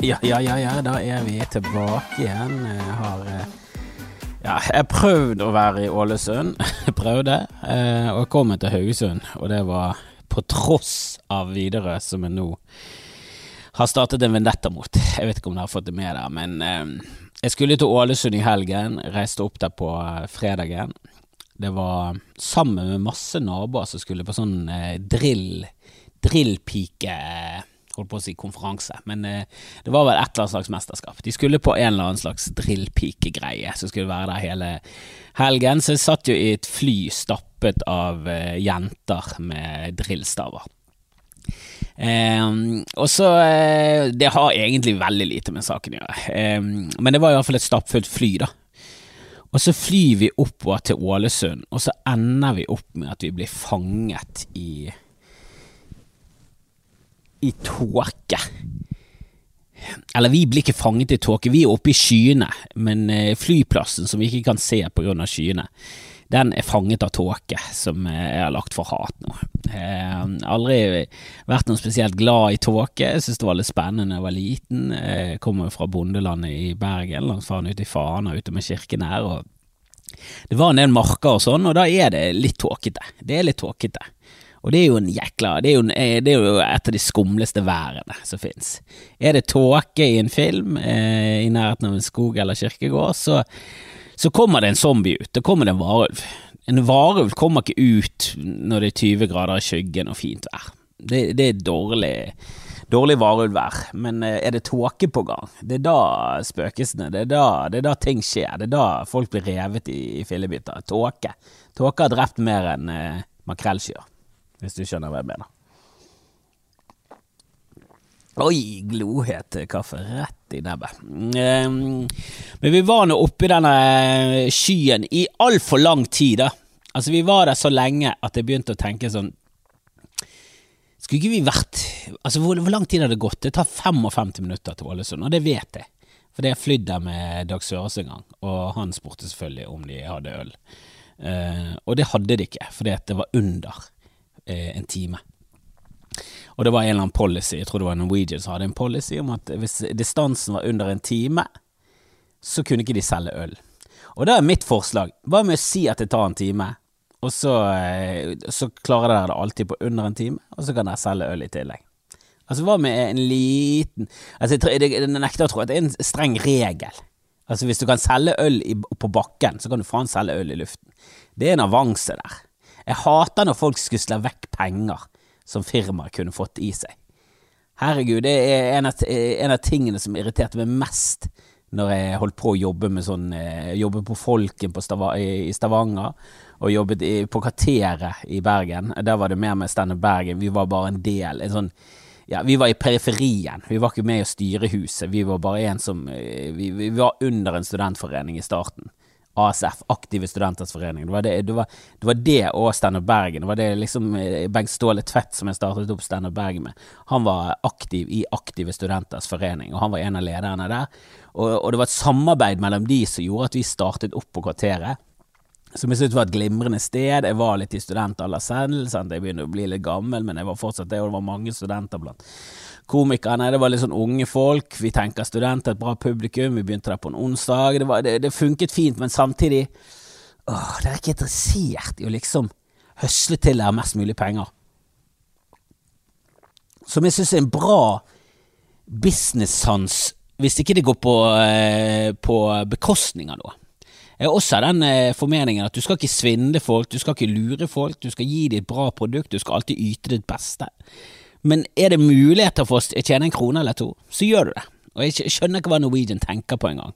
Ja, ja, ja, ja, da er vi tilbake igjen. Jeg har eh, ja, jeg prøvde å være i Ålesund. Jeg prøvde, eh, og jeg kom til Haugesund. Og det var på tross av Widerøe, som jeg nå har startet en vendetta mot. Jeg vet ikke om dere har fått det med dere, men eh, jeg skulle til Ålesund i helgen. Reiste opp der på fredagen. Det var sammen med masse naboer som skulle på sånn drill, drillpike holdt på å si konferanse, men eh, det var vel et eller annet slags mesterskap. De skulle på en eller annen slags drillpike-greie som skulle være der hele helgen, så jeg satt jo i et fly stappet av eh, jenter med drillstaver. Eh, og så Det har egentlig veldig lite med saken å gjøre, eh, men det var i hvert fall et stappfullt fly, da. Og så flyr vi oppover til Ålesund, og så ender vi opp med at vi blir fanget i i tåke. Eller vi blir ikke fanget i tåke, vi er oppe i skyene, men eh, flyplassen som vi ikke kan se pga. skyene, den er fanget av tåke, som eh, jeg har lagt for hat nå. Jeg har aldri vært noe spesielt glad i tåke, jeg synes det var litt spennende da jeg var liten. Jeg kommer fra bondelandet i Bergen, langt faen ute i Fana, ute med kirken her. og det var en del marker og sånn, og da er det litt tåkete. Det er litt tåkete. Og det er jo en jækla Det er jo, eh, det er jo et av de skumleste værene som fins. Er det tåke i en film eh, i nærheten av en skog eller kirkegård, så, så kommer det en zombie ut. Da kommer det en varulv. En varulv kommer ikke ut når det er 20 grader i skyggen og fint vær. Det, det er dårlig dårlig varulvvær, men eh, er det tåke på gang? Det er da spøkelsene det, det, er da ting skjer. Det er da folk blir revet i, i fillebiter. Tåke. Tåke har drept mer enn eh, makrellskyr hvis du skjønner hva jeg mener. Oi, glohet kaffe rett i nebbet. Men vi var nå oppi denne skyen i altfor lang tid, da. Altså, vi var der så lenge at jeg begynte å tenke sånn Skulle ikke vi vært Altså, hvor, hvor lang tid har det gått? Det tar 55 minutter til Ålesund, og det vet jeg. For jeg flydde der med Dag Søres en gang, og han spurte selvfølgelig om de hadde øl. Uh, og det hadde de ikke, fordi det var under eh, en time. Og det var en eller annen policy, jeg tror det var Norwegian som hadde en policy om at hvis distansen var under en time, så kunne ikke de selge øl. Og da er mitt forslag, hva med å si at det tar en time, og så, eh, så klarer dere det alltid på under en time, og så kan dere selge øl i tillegg. Altså hva med en liten Altså jeg nekter å tro at det er en streng regel. Altså Hvis du kan selge øl i, på bakken, så kan du faen selge øl i luften. Det er en avanse der. Jeg hater når folk skusler vekk penger som firmaet kunne fått i seg. Herregud, det er en av, en av, tingene som irriterte meg mest når jeg holdt på å jobbe med sånn eh, Jobbe på Folken på Stava, i Stavanger, og jobbet i, på Kateret i Bergen. Der var det mer med Standup Bergen. Vi var bare en del. En sånn ja, vi var i periferien. Vi var ikke med å styre huset. Vi var bare en som eh, vi, vi var under en studentforening i starten. ASF, Aktive Studenters Forening. Det var det, det, var, det, var det og Standup Bergen. Det var det liksom eh, Bengt Ståle Tvedt som jeg startet opp Standup Bergen med. Han var aktiv i Aktive Studenters Forening, og han var en av lederne der. Og, og det var et samarbeid mellom de som gjorde at vi startet opp på kvarteret. Som jeg syntes var et glimrende sted. Jeg var litt i studentalder selv, sant? jeg begynner å bli litt gammel, men jeg var fortsatt det, og det var mange studenter blant komikerne. Det var litt sånn unge folk. Vi tenker studenter, et bra publikum. Vi begynte der på en onsdag. Det, var, det, det funket fint, men samtidig åh, Dere er ikke interessert i å liksom høsle til dere mest mulig penger. Som jeg syns er en bra business-sans, hvis ikke det går på, eh, på bekostning av noe. Jeg har også den eh, formeningen at du skal ikke svindle folk, du skal ikke lure folk, du skal gi dem et bra produkt, du skal alltid yte ditt beste. Men er det muligheter for å tjene en krone eller to, så gjør du det. Og jeg skjønner ikke hva Norwegian tenker på engang.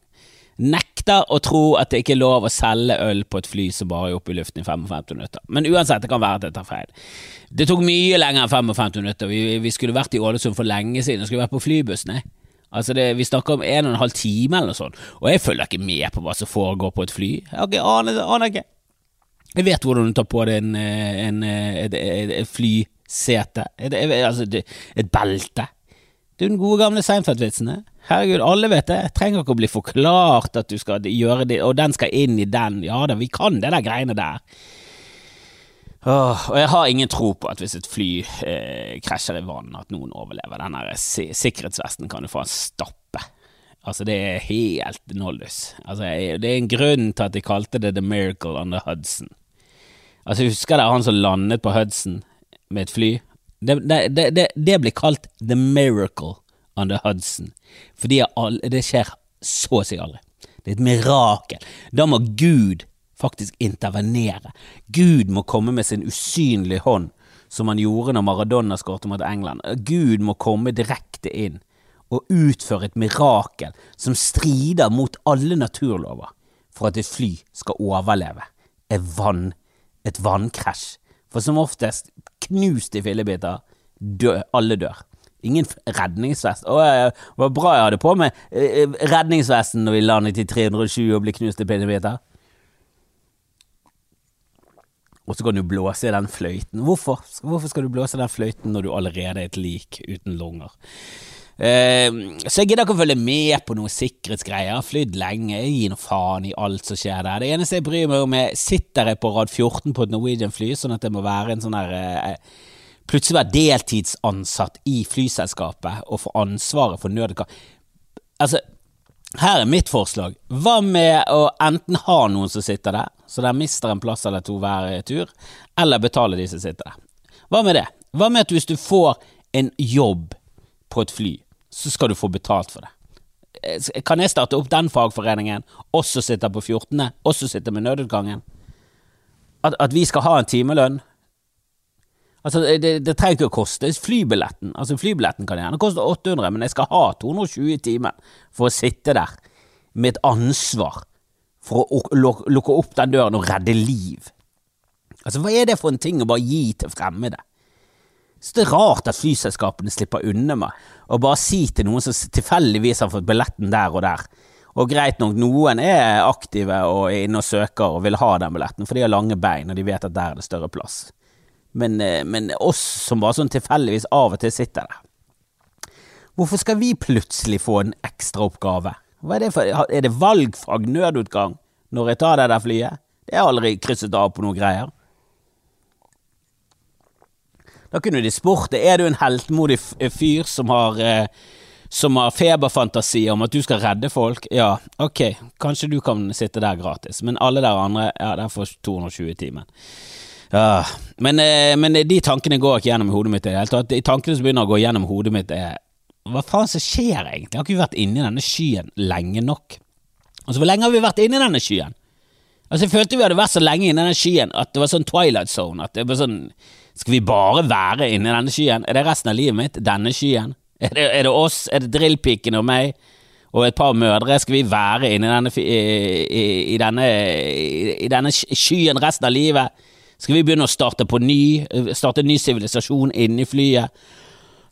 Nekter å tro at det ikke er lov å selge øl på et fly som bare er oppe i luften i 55 minutter. Men uansett, det kan være at jeg tar feil. Det tok mye lenger enn 55 minutter. Vi, vi skulle vært i Ålesund for lenge siden. Vi skulle vært på flybussen. Altså det, Vi snakker om en og en halv time eller noe sånt, og jeg følger ikke med på hva som foregår på et fly. Jeg aner, aner ikke. Jeg vet hvordan du tar på deg en, en, et, et, et fly sete, et, altså et belte. Det er den gode gamle Seinfeld-vitsen. Herregud, alle vet det. Trenger ikke å bli forklart at du skal gjøre det, og den skal inn i den. Ja da, vi kan det der greiene der. Åh, og jeg har ingen tro på at hvis et fly eh, krasjer i vann, at noen overlever. Den si sikkerhetsvesten kan du faen stappe. Altså, det er helt noldus. Altså, det er en grunn til at de kalte det The Miracle on the Hudson. Altså, husker dere han som landet på Hudson med et fly? Det, det, det, det blir kalt The Miracle on the Hudson, fordi det skjer så å si aldri. Det er et mirakel. Da må Gud faktisk intervenere. Gud må komme med sin usynlige hånd, som han gjorde når Maradona skåret mot England. Gud må komme direkte inn og utføre et mirakel som strider mot alle naturlover for at et fly skal overleve et, vann, et vannkrasj. For som oftest, knust i fillebiter, dø, alle dør. Ingen redningsvest. Å, det var bra jeg hadde på meg eh, redningsvesten når vi landet i 320 og ble knust i pinnebiter. Og så kan du blåse i den fløyten. Hvorfor? Hvorfor skal du blåse i den fløyten når du allerede er et lik uten lunger? Uh, så jeg gidder ikke å følge med på noen sikkerhetsgreier. Jeg flydd lenge, jeg gir noe faen i alt som skjer der. Det eneste jeg bryr meg om, er sitter jeg på rad 14 på et Norwegian-fly, sånn at det må være en sånn der uh, Plutselig være deltidsansatt i flyselskapet og få ansvaret for nødkap. Altså, her er mitt forslag. Hva med å enten ha noen som sitter der, så de mister en plass eller to hver tur, eller betale de som sitter der? Hva med det? Hva med at hvis du får en jobb på et fly, så skal du få betalt for det? Eh, kan jeg starte opp den fagforeningen, også sitte på 14., også sitte med nødutgangen? At, at vi skal ha en timelønn? Altså, det, det, trenger ikke å koste flybilletten. Altså, flybilletten kan gjerne koste 800, men jeg skal ha 220 i timen for å sitte der med et ansvar for å lukke opp den døren og redde liv. Altså, hva er det for en ting å bare gi til fremmede? Så det er rart at flyselskapene slipper unna med å bare si til noen som tilfeldigvis har fått billetten der og der. Og greit nok, noen er aktive og er inne og søker og vil ha den billetten, for de har lange bein og de vet at der er det større plass men, eh, men oss som bare sånn tilfeldigvis av og til sitter der. Hvorfor skal vi plutselig få en ekstraoppgave? Hva er det for, er det valgfag nødutgang når jeg tar det der flyet? Det er aldri krysset av på noen greier. Da kunne de spurt deg, er du en heltmodig fyr som har, eh, har feberfantasi om at du skal redde folk? Ja, ok, kanskje du kan sitte der gratis, men alle der andre, ja, der får 220 i timen. Ja, men, eh, men, de tankene går ikke gjennom hodet mitt i det hele tatt. De tankene som begynner å gå gjennom hodet mitt, er hva faen som skjer egentlig? Jeg har ikke vært inni denne skyen lenge nok. Altså, hvor lenge har vi vært inni denne skyen? Altså, Jeg følte vi hadde vært så lenge inni denne skyen at det var sånn Twilight Zone. At det var sånn Skal vi bare være inni denne skyen? Er det resten av livet mitt? Denne skyen? Er det, er det oss? Er det drillpikene og meg? Og et par mødre? Skal vi være inni denne, i, i, denne, i denne skyen resten av livet? Skal vi begynne å starte på ny, starte en ny sivilisasjon inni flyet?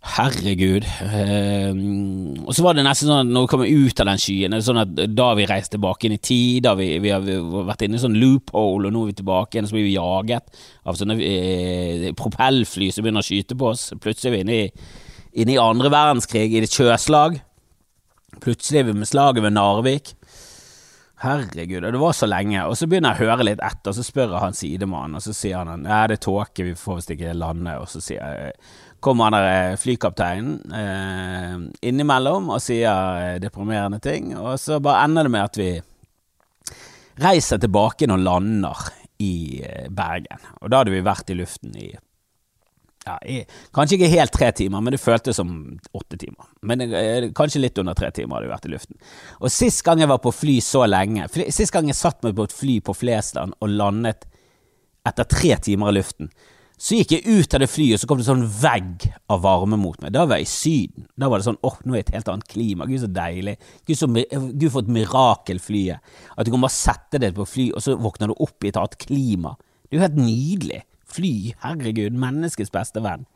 Herregud. Um, og så var det nesten sånn at når vi kommer ut av den skyen, sånn at da vi reiste tilbake inn i tid, da vi, vi har vært inne i sånn loophole, og nå er vi tilbake igjen, så blir vi jaget av sånne eh, propellfly som begynner å skyte på oss. Plutselig er vi inne i, inne i andre verdenskrig, i et sjøslag. Plutselig er vi med slaget ved Narvik. Herregud, og det var så lenge. Og så begynner jeg å høre litt etter, og så spør jeg han sidemannen, og så sier han ja, det er tåke, vi får visst ikke lande. Og så sier jeg, kommer han der eh, flykapteinen eh, innimellom og sier eh, deprimerende ting, og så bare ender det med at vi reiser tilbake og lander i eh, Bergen. Og da hadde vi vært i luften i ja, kanskje ikke helt tre timer, men det føltes som åtte timer. Men eh, kanskje litt under tre timer hadde vi vært i luften. Og sist gang jeg var på fly så lenge, sist gang jeg satt meg på et fly på Flesland og landet etter tre timer i luften, så gikk jeg ut av det flyet, og så kom det sånn vegg av varme mot meg. Da var jeg i Syden. Da var det sånn åh, nå er det et helt annet klima. Gud, så deilig. Gud, så, Gud for et mirakel flyet. At du kan bare sette deg på fly, og så våkner du opp i et annet klima. Det er jo helt nydelig. Fly, herregud, menneskets beste venn.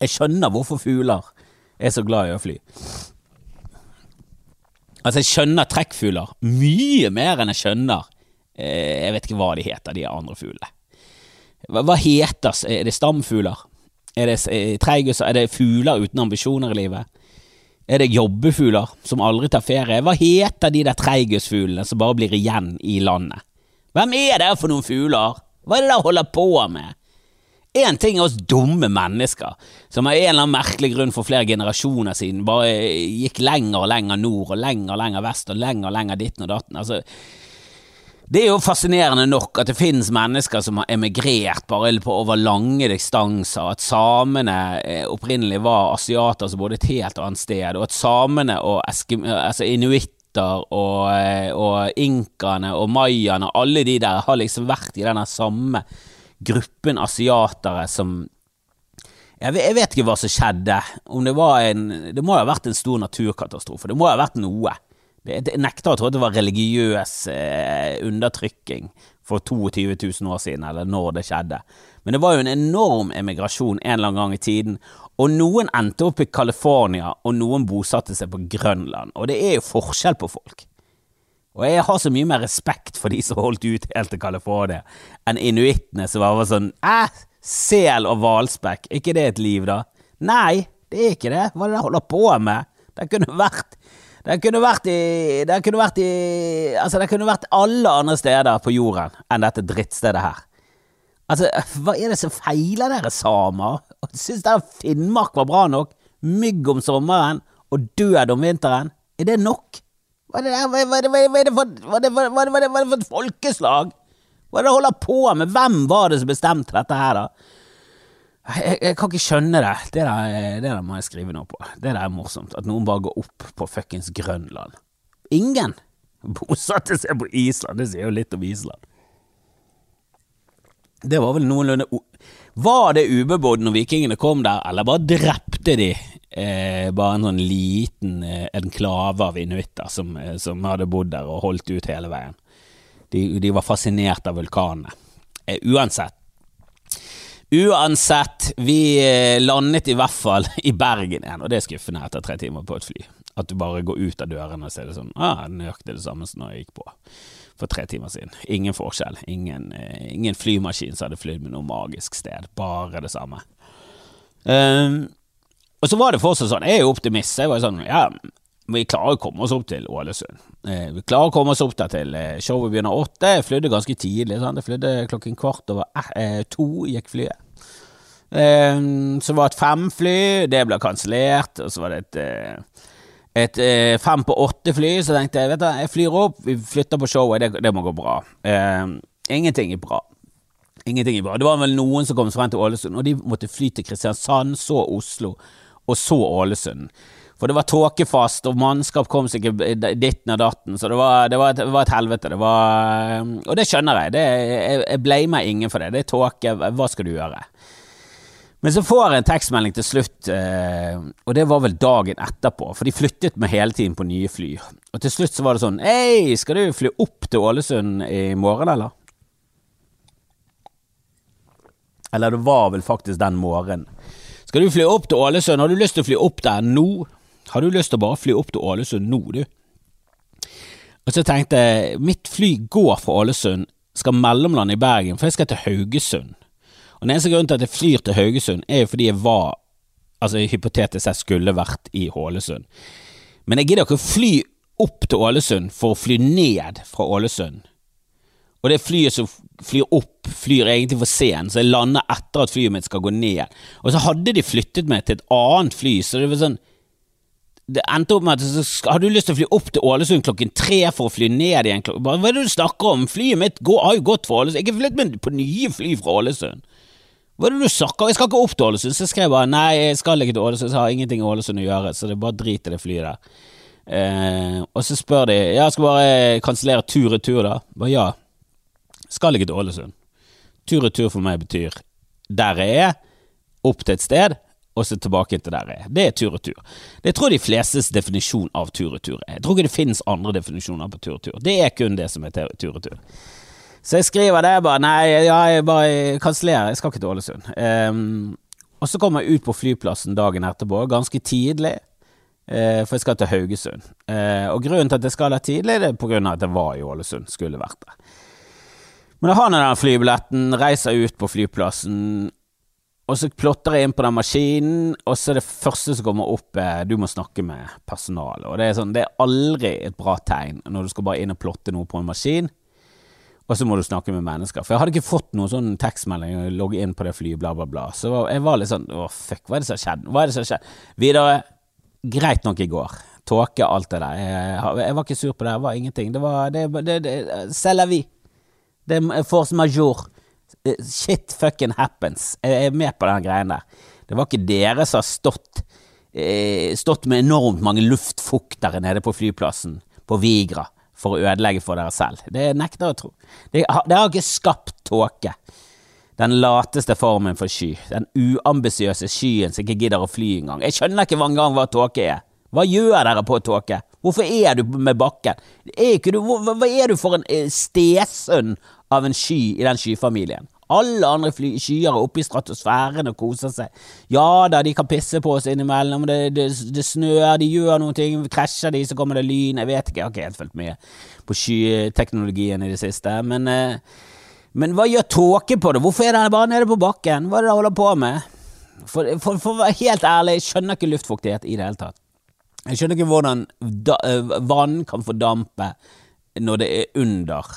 Jeg skjønner hvorfor fugler er så glad i å fly. Altså, jeg skjønner trekkfugler mye mer enn jeg skjønner eh, Jeg vet ikke hva de heter, de andre fuglene. Hva, hva heter Er det stamfugler? Er det treigus? Er det fugler uten ambisjoner i livet? Er det jobbefugler som aldri tar ferie? Hva heter de der treigusfuglene som bare blir igjen i landet? Hvem er det for noen fugler? Hva er det dere holder på med? Én ting er oss dumme mennesker, som av en eller annen merkelig grunn for flere generasjoner siden bare gikk lenger og lenger nord og lenger og lenger vest og lenger og lenger ditten og datten. Altså, det er jo fascinerende nok at det finnes mennesker som har emigrert bare på over lange distanser, at samene eh, opprinnelig var asiater som bodde et helt annet sted, og at samene og altså inuitter og, eh, og inkaene og mayaene, alle de der har liksom vært i denne samme gruppen asiatere som jeg vet, jeg vet, ikke hva som skjedde. Om det var en Det må ha vært en stor naturkatastrofe. Det må ha vært noe. Jeg nekter å tro at det var religiøs eh, undertrykking for 22 000 år siden, eller når det skjedde. Men det var jo en enorm emigrasjon en eller annen gang i tiden. Og noen endte opp i California, og noen bosatte seg på Grønland. Og det er jo forskjell på folk. Og jeg har så mye mer respekt for de som holdt ut helt til California, enn inuittene som var sånn Æh, sel og hvalspekk, ikke det et liv, da? Nei, det er ikke det. Hva er det de holder på med? Det kunne vært det kunne vært i Det kunne vært i Altså, det kunne vært alle andre steder på jorden enn dette drittstedet her. Altså, hva er det som feiler dere samer? Syns dere Finnmark var bra nok? Mygg om sommeren og død om vinteren? Er det nok? Hva er det, hva, hva, hva er det for et folkeslag? Hva er det dere holder på med? Hvem var det som bestemte dette her, da? Jeg, jeg, kan ikke skjønne det. Det der, det der må jeg skrive noe på. Det der er morsomt. At noen bare går opp på fuckings Grønland. Ingen bosatte seg på Island. Det sier jo litt om Island. Det var vel noenlunde Var det ubebodd når vikingene kom der, eller bare drepte de eh, bare en sånn liten eh, enklave av inuitter som, eh, som, hadde bodd der og holdt ut hele veien. De, de var fascinert av vulkanene. Eh, uansett. Uansett, vi eh, landet i hvert fall i Bergen igjen, og det er skuffende etter tre timer på et fly. At du bare går ut av dørene og ser det sånn ah, Nøyaktig det samme som når jeg gikk på for tre timer siden. Ingen forskjell. Ingen, eh, ingen flymaskin som hadde flydd med noe magisk sted. Bare det samme. Um, og så var det fortsatt sånn, jeg er jo optimist, jeg var sånn, ja, vi klarer å komme oss opp til Ålesund. Eh, vi klarer å komme oss opp der til eh, showet begynner åtte. Jeg flydde ganske tidlig, sant? jeg flydde klokken kvart over eh, to, gikk flyet. Eh, så var det et femfly, det ble kansellert, og så var det et eh, et eh, fem på åtte-fly, så tenkte jeg vet du, jeg flyr opp, vi flytter på showet, det, det må gå bra. Eh, ingenting er bra. Ingenting er bra. Det var vel noen som kom frem til Ålesund, og de måtte fly til Kristiansand, så Oslo, og så Ålesund. For det var tåkefast, og mannskap kom seg ikke ditten og datten, så det var, det var, et, det var et, helvete. Det var, og det skjønner jeg. Det, jeg, jeg blamer ingen for det. Det er tåke. Hva skal du gjøre? Men så får jeg en tekstmelding til slutt, eh, og det var vel dagen etterpå, for de flyttet meg hele tiden på nye fly. Og til slutt så var det sånn Hei, skal du fly opp til Ålesund i morgen, eller? Eller det var vel faktisk den morgenen. Skal du fly opp til Ålesund? Har du lyst til å fly opp der nå? Har du lyst til å bare fly opp til Ålesund nå, du? Og så tenkte jeg, mitt fly går fra Ålesund, skal mellomlande i Bergen, for jeg skal til Haugesund. Og Den eneste grunnen til at jeg flyr til Haugesund, er jo fordi jeg var, altså hypotetisk sett, skulle vært i Ålesund. Men jeg gidder ikke å fly opp til Ålesund for å fly ned fra Ålesund og det flyet som flyr opp, flyr egentlig for sent, så jeg lander etter at flyet mitt skal gå ned. Og så hadde de flyttet meg til et annet fly, så det var sånn Det endte opp med at så hadde du lyst til å fly opp til Ålesund klokken tre for å fly ned igjen klokken Hva er det du snakker om? Flyet mitt går, har jo gått fra Ålesund. Ikke flyttet meg på nye fly fra Ålesund. Hva er det du snakker om? Jeg skal ikke opp til Ålesund. Så jeg skrev bare nei, jeg skal ikke til Ålesund, så jeg har ingenting i Ålesund å gjøre, så det er bare drit i det flyet der. Eh, og så spør de ja, jeg skal bare kansellere tur-retur, da. Bare ja. Skal ikke til Ålesund. Tur-retur for meg betyr der jeg er, opp til et sted, og så tilbake til der jeg er. Det er tur-retur. Det tror jeg de flestes definisjon av tur-retur er. Jeg tror ikke det finnes andre definisjoner på tur-retur. Det er kun det som er tur-retur. Så jeg skriver det, bare nei, ja, jeg bare kansellerer, jeg skal ikke til Ålesund. Um, og så kommer jeg ut på flyplassen dagen etterpå, ganske tidlig, uh, for jeg skal til Haugesund. Uh, og grunnen til at jeg skal der tidlig, det er på grunn av at jeg var i Ålesund, skulle vært der. Men jeg har den flybilletten, reiser ut på flyplassen, og så plotter jeg inn på den maskinen, og så er det første som kommer opp, er du må snakke med personalet. Og det er sånn, det er aldri et bra tegn når du skal bare inn og plotte noe på en maskin. og så må du snakke med mennesker. For jeg hadde ikke fått noen sånn tekstmelding og logge inn på det flyet, bla, bla, bla. Så jeg var litt sånn å fuck, hva er det som har skjedd? Hva er det som har skjedd? Videre, greit nok i går. Tåke, alt det der. Jeg, jeg, var ikke sur på det, det var ingenting. Det var det, det, det, C'est la. Det er force majeure. Shit fucking happens. Jeg er med på den greien der. Det var ikke dere som har stått, eh, stått med enormt mange luftfuktere nede på flyplassen på Vigra for å ødelegge for dere selv. Det nekter jeg å tro. Det har, ikke skapt tåke. Den lateste formen for sky. Den uambisiøse skyen som ikke gidder å fly engang. Jeg skjønner ikke engang hva tåke er. Hva gjør dere på tåke? Hvorfor er du med bakken? Er du, hva, er du for en eh, stesønn av en sky i den skyfamilien? Alle andre fly, skyer er oppe i stratosfæren og koser seg. Ja da, de kan pisse på oss innimellom, det, det, det snør, de gjør noen ting, krasjer de, så kommer det lyn. Jeg vet ikke, jeg har ikke helt fulgt med på skyteknologien i det siste. Men, eh, men hva gjør tåke på det? Hvorfor er den bare nede på bakken? Hva er det den holder på med? For, for, for å være helt ærlig, jeg skjønner ikke luftfuktighet i det hele tatt. Jeg skjønner ikke hvordan da, eh, vann kan fordampe når det er under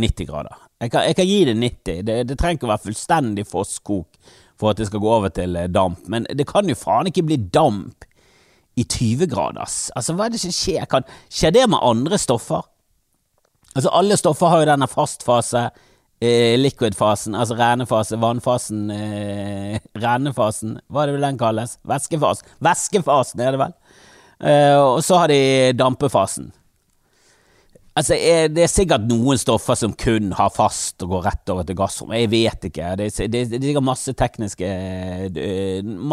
90 grader. Jeg kan, jeg kan gi det 90. Det, det, trenger ikke å være fullstendig fosskok for at det skal gå over til eh, damp, men det kan jo faen ikke bli damp i 20 graders. Altså, hva er det som skjer? Kan, skjer det med andre stoffer? Altså, alle stoffer har jo denne fastfase, eh, liquid-fasen, altså renefase, vannfasen, eh, renefasen, hva er det vel den kalles? Væskefasen. Væskefasen er det vel. Eh, og så har de dampefasen. Altså, er, Det er sikkert noen stoffer som kun har fast og går rett over til gassrom. Jeg vet ikke. Det er, er sikkert masse tekniske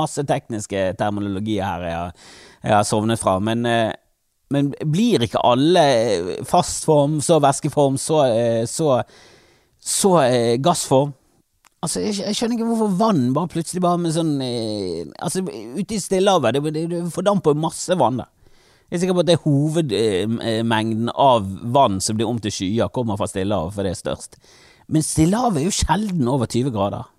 Masse tekniske terminologier her jeg jeg har sovnet fra. Men, eh, men, blir ikke alle fastform, så væskeform, så, eh, så, så eh, gassform? Altså, jeg, jeg, skjønner ikke hvorfor vann bare plutselig bare med sånn Altså, ute i Stillehavet, det, det, det fordamper masse vann der. Jeg er sikker på at det er hovedmengden av vann som blir om til skyer, kommer fra Stillehavet, for det er størst. Men Stillehavet er jo sjelden over 20 grader.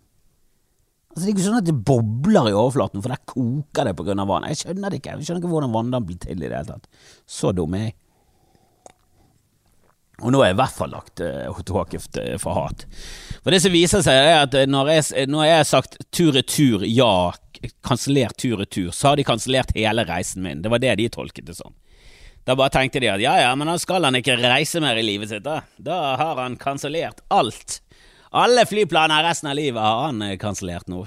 Altså Det er ikke sånn at det bobler i overflaten, for der koker det av vann. Jeg skjønner det ikke. Jeg skjønner ikke hvordan vanndam blir til i det hele tatt. Så dum er jeg. Og nå er jeg i hvert fall lagt uh, uh, for hat. For det som viser seg, er at når jeg, jeg har sagt tur-retur ja kansellert tur-retur, så har de kansellert hele reisen min. Det var det de tolket det som. Da bare tenkte de at ja ja, men da skal han ikke reise mer i livet sitt, da. Da har han kansellert alt. Alle flyplaner resten av livet har han eh, kansellert nå.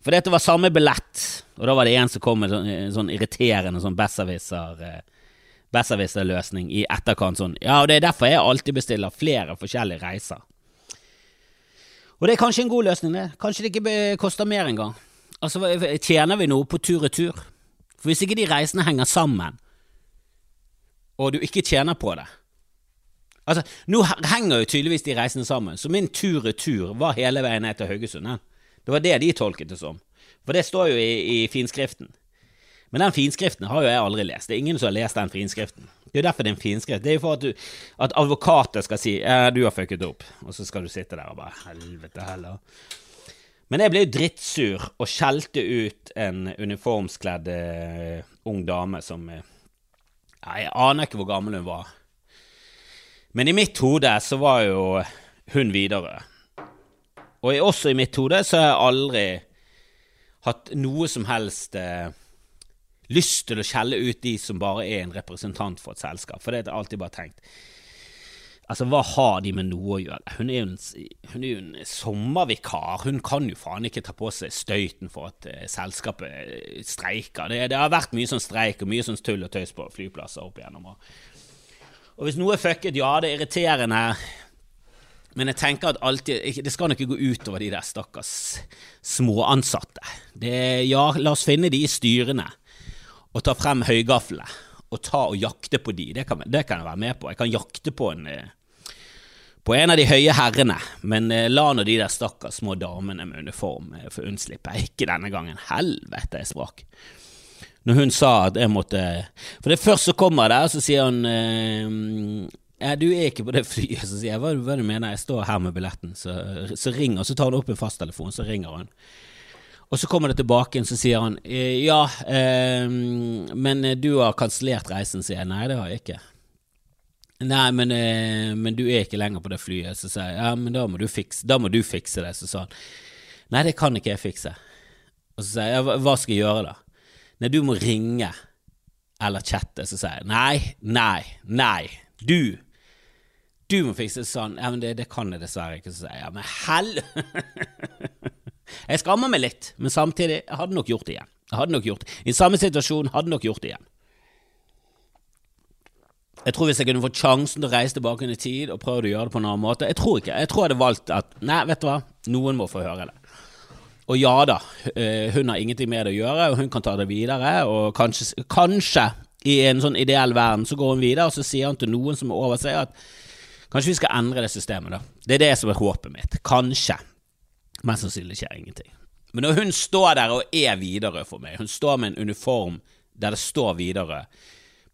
For dette var samme billett, og da var det en som kom med sånn, eh, sånn irriterende sånn eh, besserwisser-løsning i etterkant sånn Ja, og det er derfor jeg alltid bestiller flere forskjellige reiser. Og det er kanskje en god løsning, det. Kanskje det ikke koster mer engang. Altså, tjener vi noe på tur-retur? For hvis ikke de reisene henger sammen, og du ikke tjener på det Altså, nå henger jo tydeligvis de reisene sammen, så min tur-retur var hele veien ned til Haugesund. Det var det de tolket det som. For det står jo i, i finskriften. Men den finskriften har jo jeg aldri lest. Det er ingen som har lest den finskriften. Det er jo derfor det er en finskrift. Det er jo for at, du, at advokater skal si ja, 'du har fucket opp', og så skal du sitte der og bare 'helvete heller'. Men jeg ble jo drittsur og skjelte ut en uniformskledd uh, ung dame som uh, Jeg aner ikke hvor gammel hun var. Men i mitt hode så var jo hun Widerøe. Og også i mitt hode så har jeg aldri hatt noe som helst uh, lyst til å skjelle ut de som bare er en representant for et selskap, for det har jeg alltid bare tenkt. Altså, hva har de med noe å gjøre? Hun er jo en, hun er jo en sommervikar. Hun kan jo faen ikke ta på seg støyten for at uh, selskapet uh, streiker. Det, det, har vært mye sånn streik og mye sånn tull og tøys på flyplasser opp igjennom. Og, og hvis noe er fucket, ja, det er irriterende. Men jeg tenker at alltid, det skal nok ikke gå utover de der stakkars småansatte. Ja, la oss finne de i styrene og ta frem høygaflene og ta og jakte på de. Det kan, det kan jeg være med på. Jeg kan jakte på en uh, på en av de høye herrene, men eh, la nå de der stakkars små damene med uniform eh, få unnslippe. Ikke denne gangen. Helvete, jeg sprakk. Når hun sa at jeg måtte For det først så kommer der, så sier hun eh, ja, du er ikke på det flyet. Så sier jeg hva, hva du mener, jeg står her med billetten. Så, så ringer, så tar hun opp en fasttelefon, så ringer hun. Og så kommer det tilbake, igjen, så sier han ja, eh, men du har kansellert reisen, sier jeg. Nei, det har jeg ikke. Nei, men, eh, men du er ikke lenger på det flyet. Så sier jeg ja, men da må du fikse, må du fikse det. Så sa han nei, det kan ikke jeg fikse. Og så sier jeg ja, hva- skal jeg gjøre da? Nei, du må ringe eller chatte. Så sier jeg nei, nei, nei, du. Du må fikse det sånn. Ja, men det, det kan jeg dessverre ikke. Så sier jeg ja, men hell... jeg skammer meg litt, men samtidig jeg hadde nok gjort det igjen. Jeg hadde nok gjort det. I samme situasjon hadde nok gjort det igjen. Jeg tror hvis jeg kunne fått sjansen til å reise tilbake i tid og prøvd å gjøre det på en annen måte Jeg tror ikke. Jeg tror jeg hadde valgt at Nei, vet du hva, noen må få høre det. Og ja da, eh, hun har ingenting med det å gjøre, og hun kan ta det videre. Og kanskje, kanskje i en sånn ideell verden så går hun videre, og så sier hun til noen som er over seg, at kanskje vi skal endre det systemet, da. Det er det som er håpet mitt. Kanskje. Mest sannsynlig skjer ingenting. Men når hun står der og er Widerøe for meg, hun står med en uniform der det står Widerøe,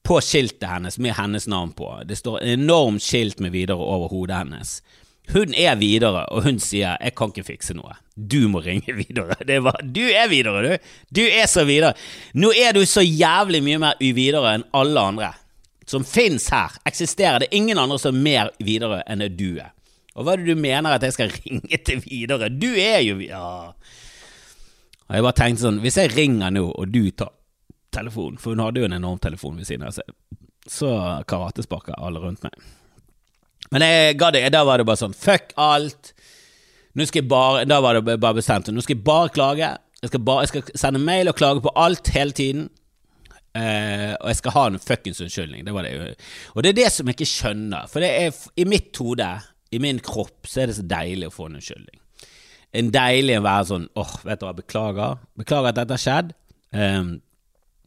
på skiltet hennes med hennes navn på, det står enormt skilt med Widerøe over hodet hennes. Hun er Widerøe, og hun sier 'jeg kan ikke fikse noe'. Du må ringe Widerøe. Det var Du er Widerøe, du! Du er så Widerøe. Nå er du så jævlig mye mer Widerøe enn alle andre som fins her. Eksisterer det ingen andre som er mer Widerøe enn det du er? Og hva er det du mener at jeg skal ringe til Widerøe? Du er jo Ja. Og jeg bare tenkte sånn, hvis jeg ringer nå, og du tar telefonen, for hun hadde jo en enorm telefon ved siden av seg, så karatesparka alle rundt meg. Men jeg ga det, da var det bare sånn, fuck alt. Nå skal jeg bare, da var det bare bestemt, nå skal jeg bare klage. Jeg skal, bare, jeg skal sende mail og klage på alt hele tiden. Uh, og jeg skal ha en fuckings unnskyldning. Det var det. Og det er det som jeg ikke skjønner. For det er i mitt hode, i min kropp, så er det så deilig å få en unnskyldning. En deilig å være sånn åh, vet du hva, beklager. Beklager at dette har skjedd. Eh,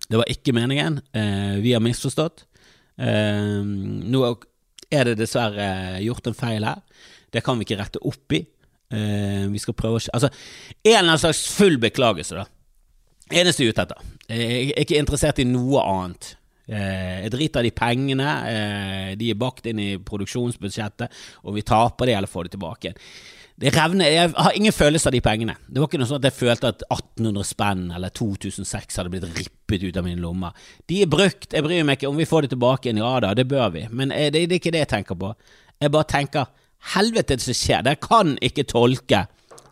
det var ikke meningen. Eh, vi har misforstått. Eh, nå er det dessverre gjort en feil her. Det kan vi ikke rette opp i. Eh, vi skal prøve å Altså, en eller annen slags full beklagelse, da. Eneste jeg ute etter. Jeg er ikke interessert i noe annet. Jeg driter de pengene. De er bakt inn i produksjonsbudsjettet, og vi taper det eller får det tilbake igjen. Det revner, Jeg har ingen følelse av de pengene. Det var ikke noe sånn at jeg følte at 1800 spenn eller 2006 hadde blitt rippet ut av mine lommer. De er brukt, jeg bryr meg ikke om vi får det tilbake igjen. Ja da, det bør vi. Men eh, det, det er ikke det jeg tenker på. Jeg bare tenker helvete det som skjer. det kan ikke tolke.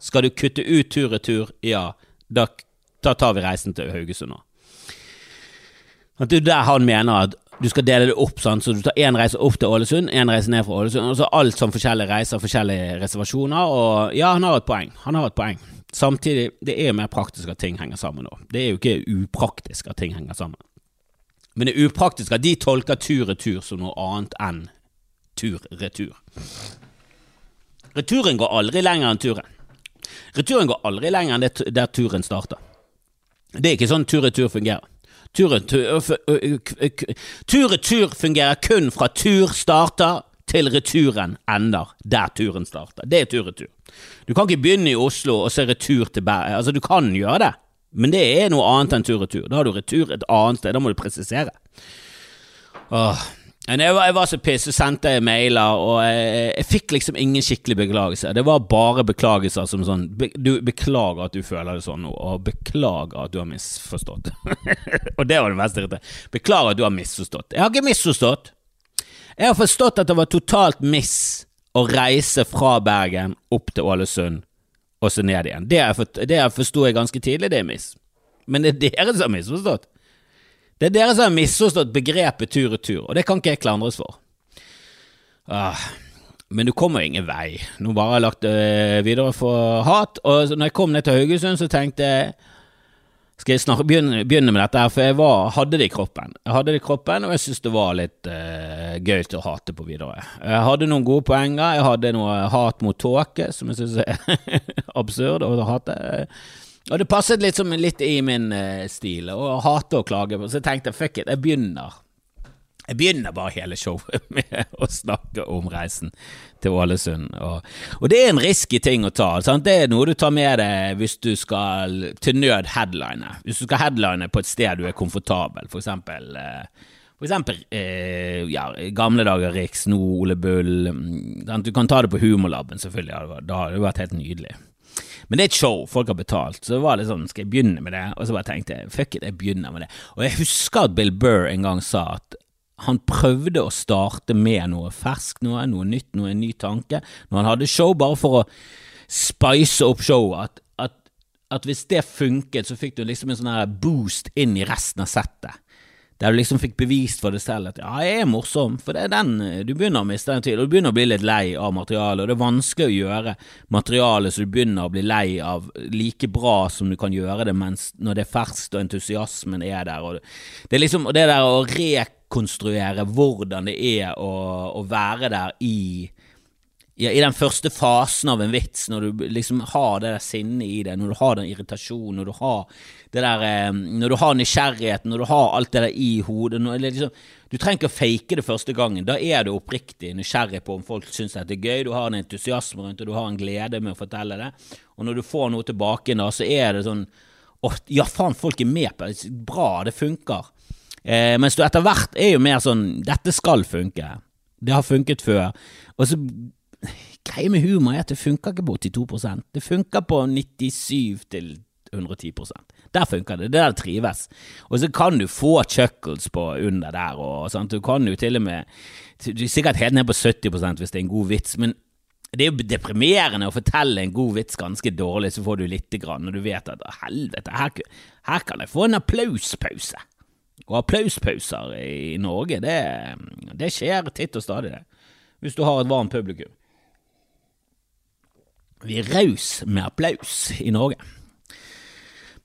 Skal du kutte ut tur-retur? Ja, da, da tar vi reisen til Haugesund nå. At det er der han mener at du skal dele det opp, sånn, så du tar én reise opp til Ålesund, én reise ned fra Ålesund, og så alt som forskjellige reiser, forskjellige reservasjoner, og ja, han har et poeng. Han har et poeng. Samtidig, det er jo mer praktisk at ting henger sammen nå. Det er jo ikke upraktisk at ting henger sammen. Men det er upraktisk at de tolker tur-retur som noe annet enn tur-retur. Returen går aldri lenger enn turen. Returen går aldri lenger enn der turen starter. Det er ikke sånn tur-retur fungerer. Tur-retur fungerer kun fra tur starter til returen ender der turen starter. Det er tur-retur. Du kan ikke begynne i Oslo og se retur til Bergen. Altså, du kan gjøre det, men det er noe annet enn tur-retur. Da har du retur et annet sted. Da må du presisere. Åh. Jeg var, jeg var så piss, så sendte jeg mailer, og jeg, jeg fikk liksom ingen skikkelig beklagelse. Det var bare beklagelser som sånn be, Du beklager at du føler det sånn nå, og beklager at du har misforstått. og det var det verste. irriterende. Beklager at du har misforstått. Jeg har ikke misforstått. Jeg har forstått at det var totalt miss å reise fra Bergen opp til Ålesund og så ned igjen. Det, jeg det forsto jeg ganske tidlig, det er miss. Men det er dere som har misforstått. Det er dere som har misforstått begrepet tur-retur, og det kan ikke jeg klandres for. Ah, men du kommer ingen vei. Nå bare har jeg lagt det videre for hat, og når jeg kom ned til Haugesund, så tenkte jeg skal jeg snart begynne, begynne med dette her, for jeg var, hadde det i kroppen. Jeg hadde det i kroppen, og jeg syntes det var litt uh, gøy til å hate på videre. Jeg hadde noen gode poenger. Jeg hadde noe hat mot tåke, som jeg syns er absurd å hate. Og det passet litt, litt i min uh, stil, og hate å klage. Så jeg tenkte fuck it, jeg begynner. Jeg begynner bare hele showet med å snakke om reisen til Ålesund. Og, og det er en risky ting å ta. Sant? Det er noe du tar med deg hvis du skal til nød headline. Hvis du skal headline på et sted du er komfortabel, for eksempel eh, for eksempel eh, ja, gamle dager Riks, nå Ole Bull. mm? Du kan ta det på Humorlaben, selvfølgelig. Da hadde det vært helt nydelig. Men det er et show, folk har betalt, så det var litt sånn, skal jeg begynne med det? Og så bare tenkte jeg, fuck it, jeg begynner med det. Og jeg husker at Bill Burr en gang sa at han prøvde å starte med noe ferskt, noe, noe nytt, noe en ny tanke. Når han hadde show, bare for å spice opp showet. At, at, at hvis det funket, så fikk du liksom en sånn her boost inn i resten av settet. Der du liksom fikk bevist for deg selv at ja, jeg er morsom, for det er den du begynner å miste den til, og du begynner å bli litt lei av materialet, og det er vanskelig å gjøre materialet så du begynner å bli lei av like bra som du kan gjøre det mens når det er ferskt og entusiasmen er der. Og det er liksom det der å rekonstruere hvordan det er å, å være der i ja, i den første fasen av en vits, når du liksom har det der sinnet i det, når du har den irritasjonen, når du har det der eh, Når du har nysgjerrigheten, når du har alt det der i hodet når, liksom, Du trenger ikke å fake det første gangen. Da er du oppriktig nysgjerrig på om folk syns det er gøy, du har en entusiasme rundt det, du har en glede med å fortelle det. Og når du får noe tilbake, da, så er det sånn Å, ja, faen, folk er med på det. Bra, det funker. Eh, mens du etter hvert er jo mer sånn Dette skal funke. Det har funket før. Og så Greia med humor er at det funker ikke på 82% Det funker på 97 til 110% Der funker det. Det der trives. Og så kan du få chuckles på under der, og sant. Du kan jo til og med Du er sikkert helt ned på 70 hvis det er en god vits, men det er jo deprimerende å fortelle en god vits ganske dårlig, så får du lite grann, og du vet at helvete, her, her kan jeg få en applauspause. Og applauspauser i Norge, det, det skjer titt og stadig, det. Hvis du har et varmt publikum. Vi er raus med applaus i Norge.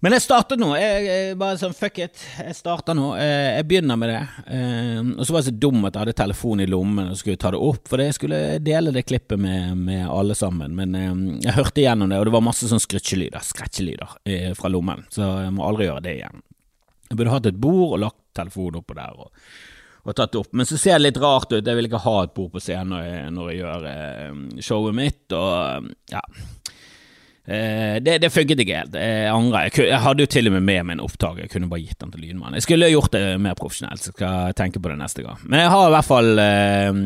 Men jeg starter nå. Jeg, jeg bare sånn fuck it. Jeg starter nå. Jeg, jeg begynner med det. Eh, og så var jeg så dum at jeg hadde telefonen i lommen og skulle ta det opp, for jeg skulle dele det klippet med, med alle sammen. Men eh, jeg hørte igjennom det, og det var masse sånn skrytsjelyder, skretchelyder eh, fra lommen, så jeg må aldri gjøre det igjen. Jeg burde hatt et bord og lagt telefonen oppå der. og og tatt opp. Men så ser det litt rart ut. Jeg vil ikke ha et bord på scenen når jeg, når jeg gjør eh, showet mitt, og ja. Eh, det, det funket ikke helt. Jeg angrer. Jeg, jeg, hadde jo til og med med meg en opptaker. Jeg kunne bare gitt den til lydmannen. Jeg skulle gjort det mer profesjonelt, så skal jeg tenke på det neste gang. Men jeg har i hvert fall eh,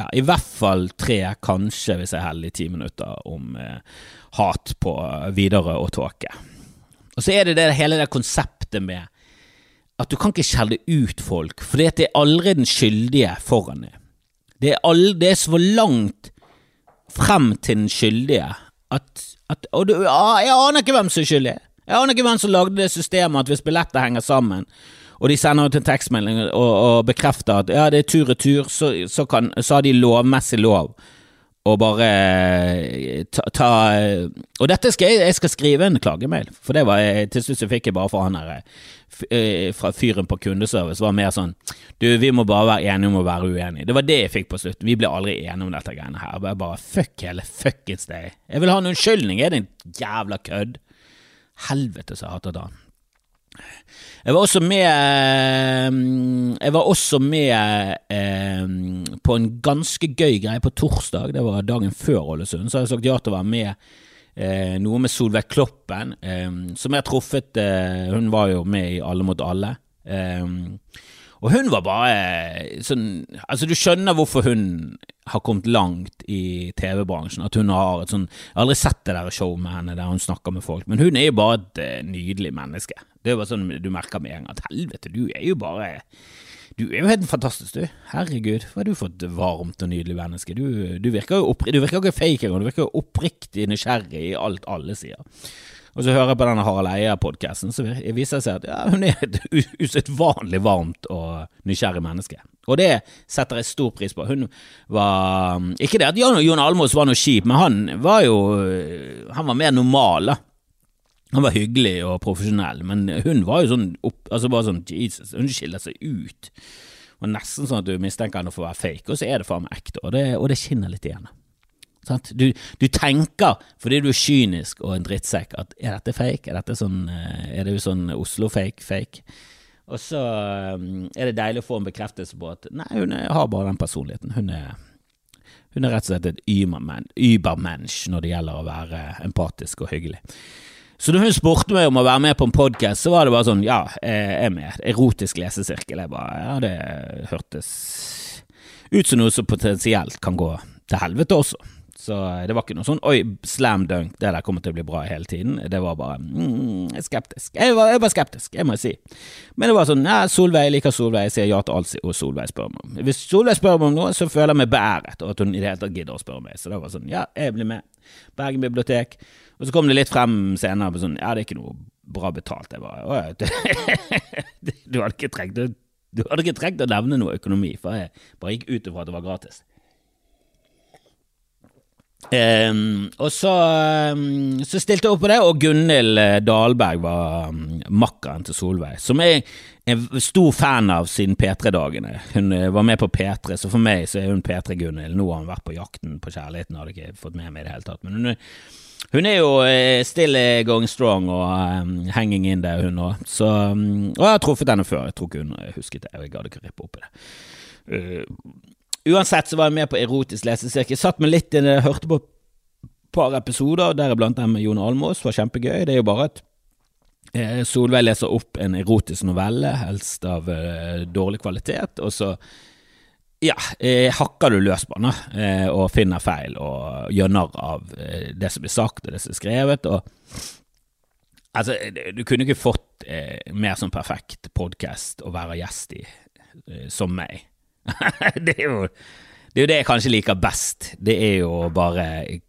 ja, i hvert fall tre, kanskje hvis jeg er heldig, ti minutter om eh, hat på videre og tåke. Og så er det det hele det konseptet med at du kan ikke skjelle ut folk, for det er aldri den skyldige foran deg. Det er, all, så langt frem til den skyldige at, at Og du, jeg aner ikke hvem som er skyldig. Jeg aner ikke hvem som lagde det systemet at hvis billetter henger sammen, og de sender ut en tekstmelding og, og bekrefter at ja, det er tur-retur, så, så, så har de lovmessig lov og bare eh, ta, ta, Og dette skal jeg, jeg skal skrive en klagemail, for det var jeg, til slutt så fikk jeg bare fra han her eh, fra fyren på kundeservice var mer sånn Du, vi må bare være enige om å være uenige. Det var det jeg fikk på slutten. Vi ble aldri enige om dette greiene her. Bare, bare fuck hele fuckings day. Jeg vil ha en unnskyldning, er det en jævla kødd? Helvete, så jeg hater han. Jeg var også med eh, Jeg var også med eh, på en ganske gøy greie på torsdag. Det var dagen før Ålesund. Så har jeg sagt ja til å være med eh, noe med Solveig Kloppen, eh, som jeg har truffet eh, Hun var jo med i Alle mot alle. Eh, og hun var bare sånn Altså, du skjønner hvorfor hun har kommet langt i TV-bransjen. At hun har et sånn Jeg har aldri sett det der showet med henne der hun snakker med folk, men hun er jo bare et uh, nydelig menneske. Det er bare sånn du merker med en gang at helvete, du er jo bare Du er jo helt fantastisk, du. Herregud, hva har du fått varmt og nydelig menneske. Du, du virker jo ikke fake engang, du virker jo oppriktig nysgjerrig i alt alle sier. Og så hører jeg på denne Harald Eia-podkasten, så viser det seg at ja, hun er et usedvanlig varmt og nysgjerrig menneske. Og det setter jeg stor pris på. Hun var Ikke det at Jon Almos var noe kjip, men han var jo Han var mer normal, da. Han var hyggelig og profesjonell, men hun var jo sånn opp, altså bare sånn Jesus, hun skiller seg ut. Og nesten sånn at du mistenker henne for å være fake, og så er det faen meg ekte, og det, og det skinner litt igjen. Du, du, tenker, fordi du er kynisk og en drittsekk, at er dette fake? Er dette sånn, eh, er det jo sånn Oslo-fake-fake? Og så eh, er det deilig å få en bekreftelse på at nei, hun har bare den personligheten. Hun er, hun er rett og slett et übermensch når det gjelder å være empatisk og hyggelig. Så da hun spurte meg om å være med på en podkast, så var det bare sånn ja, jeg er med. Erotisk lesesirkel. Jeg bare ja, det hørtes ut som noe som potensielt kan gå til helvete også. Så det var ikke noe sånn 'oi, slam dunk, det der kommer til å bli bra hele tiden'. Det var bare mm, skeptisk. Jeg var, jeg var, skeptisk, jeg må si. Men det var sånn 'ja, Solveig, liker Solveig, jeg sier ja til alt og Solveig spør meg om'. Hvis Solveig spør meg om noe, så føler jeg meg beæret, og at hun i det hele tatt gidder å spørre meg. Så det var sånn 'ja, jeg blir med'. Bergen bibliotek. Og så kom det litt frem senere på sånn 'ja, det er ikke noe bra betalt'. Jeg bare 'å ja, du du hadde ikke trengt å nevne noe økonomi, for jeg bare gikk ut ifra at det var gratis. Um, og så, um, så, stilte jeg opp på det, og Gunhild eh, Dahlberg var um, makkeren til Solveig, som jeg er stor fan av siden P3-dagene. Hun uh, var med på P3, så for meg så er hun P3-Gunhild. Nå har hun vært på jakten på kjærligheten, hadde ikke fått med meg i det hele tatt. Men hun, hun er jo uh, still going strong og um, hanging in there, hun òg. Og jeg har truffet henne før, jeg tror ikke hun husket det, og jeg gadd ikke rippe opp i det. Uh, Uansett så var jeg med på erotisk lesesirkel. Satt meg litt inn, hørte på et par episoder, deriblant den med Jon Almås, var kjempegøy. Det er jo bare at eh, Solveig leser opp en erotisk novelle, helst av eh, dårlig kvalitet, og så ja, eh, hakker du løs på den og finner feil og gjør narr av det som blir sagt og det som er skrevet. og Altså, du kunne ikke fått mer sånn perfekt podkast å være gjest i som meg. det, er jo, det er jo det jeg kanskje liker best. Det er jo bare